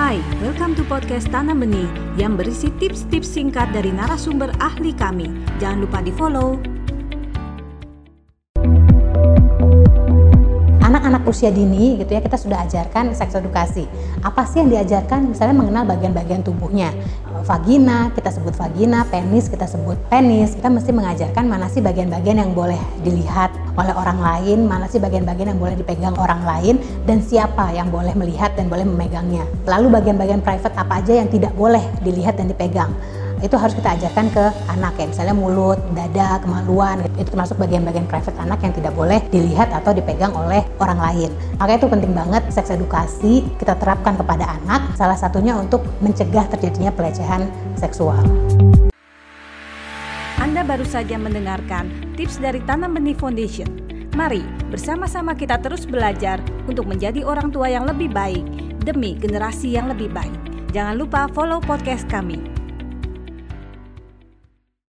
Hai, welcome to podcast Tanam Benih yang berisi tips-tips singkat dari narasumber ahli kami. Jangan lupa di-follow. Anak-anak usia dini gitu ya kita sudah ajarkan seks edukasi. Apa sih yang diajarkan? Misalnya mengenal bagian-bagian tubuhnya. Vagina, kita sebut vagina, penis, kita sebut penis. Kita mesti mengajarkan mana sih bagian-bagian yang boleh dilihat oleh orang lain, mana sih bagian-bagian yang boleh dipegang orang lain, dan siapa yang boleh melihat dan boleh memegangnya. Lalu bagian-bagian private apa aja yang tidak boleh dilihat dan dipegang itu harus kita ajarkan ke anak ya misalnya mulut, dada, kemaluan itu termasuk bagian-bagian private anak yang tidak boleh dilihat atau dipegang oleh orang lain. Maka itu penting banget seks edukasi kita terapkan kepada anak salah satunya untuk mencegah terjadinya pelecehan seksual. Anda baru saja mendengarkan tips dari Tanam Benih Foundation. Mari bersama-sama kita terus belajar untuk menjadi orang tua yang lebih baik demi generasi yang lebih baik. Jangan lupa follow podcast kami